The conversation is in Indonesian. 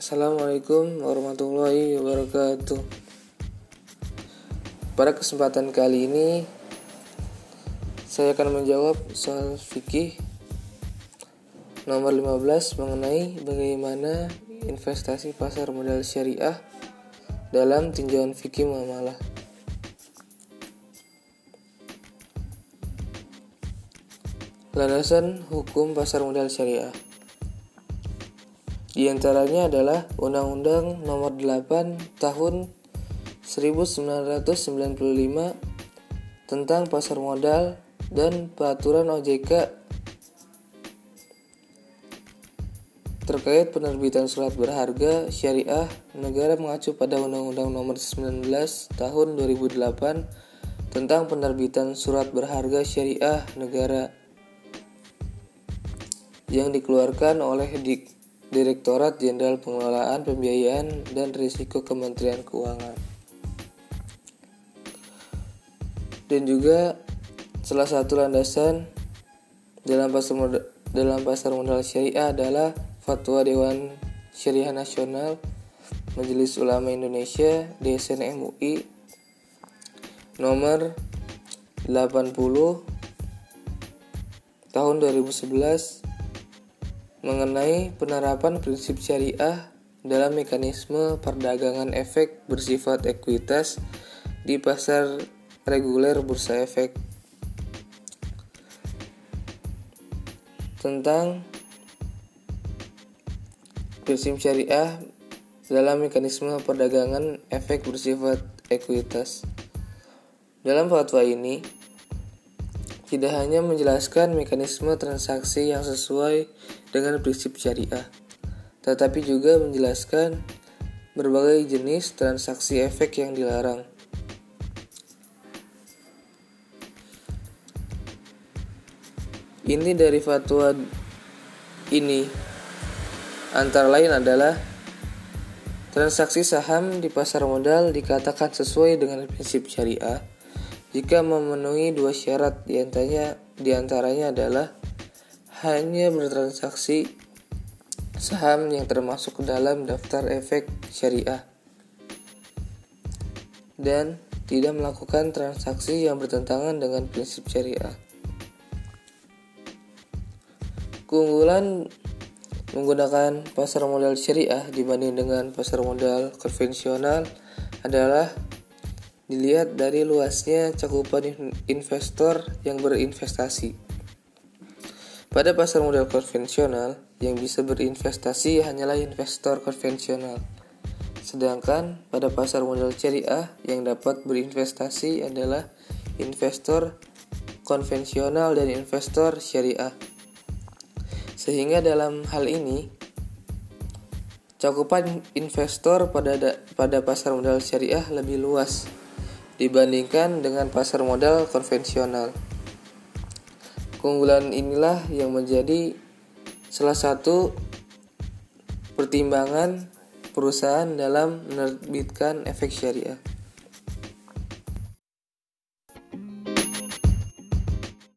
Assalamualaikum warahmatullahi wabarakatuh. Pada kesempatan kali ini saya akan menjawab soal fikih nomor 15 mengenai bagaimana investasi pasar modal syariah dalam tinjauan fikih muamalah. Landasan hukum pasar modal syariah di antaranya adalah Undang-Undang Nomor 8 Tahun 1995 tentang pasar modal dan peraturan OJK terkait penerbitan surat berharga syariah negara mengacu pada Undang-Undang Nomor 19 Tahun 2008 tentang penerbitan surat berharga syariah negara yang dikeluarkan oleh Dik Direktorat Jenderal Pengelolaan Pembiayaan dan Risiko Kementerian Keuangan. Dan juga salah satu landasan dalam pasar modal, dalam pasar modal syariah adalah Fatwa Dewan Syariah Nasional Majelis Ulama Indonesia DSN MUI nomor 80 tahun 2011 mengenai penerapan prinsip syariah dalam mekanisme perdagangan efek bersifat ekuitas di pasar reguler bursa efek tentang prinsip syariah dalam mekanisme perdagangan efek bersifat ekuitas. Dalam fatwa ini, tidak hanya menjelaskan mekanisme transaksi yang sesuai dengan prinsip syariah, tetapi juga menjelaskan berbagai jenis transaksi efek yang dilarang. Ini dari fatwa ini antara lain adalah transaksi saham di pasar modal dikatakan sesuai dengan prinsip syariah jika memenuhi dua syarat di antaranya, di antaranya adalah hanya bertransaksi saham yang termasuk dalam daftar efek syariah dan tidak melakukan transaksi yang bertentangan dengan prinsip syariah. Keunggulan menggunakan pasar modal syariah dibanding dengan pasar modal konvensional adalah dilihat dari luasnya cakupan investor yang berinvestasi. Pada pasar modal konvensional, yang bisa berinvestasi hanyalah investor konvensional. Sedangkan pada pasar modal syariah yang dapat berinvestasi adalah investor konvensional dan investor syariah. Sehingga dalam hal ini cakupan investor pada pada pasar modal syariah lebih luas dibandingkan dengan pasar modal konvensional. Keunggulan inilah yang menjadi salah satu pertimbangan perusahaan dalam menerbitkan efek syariah.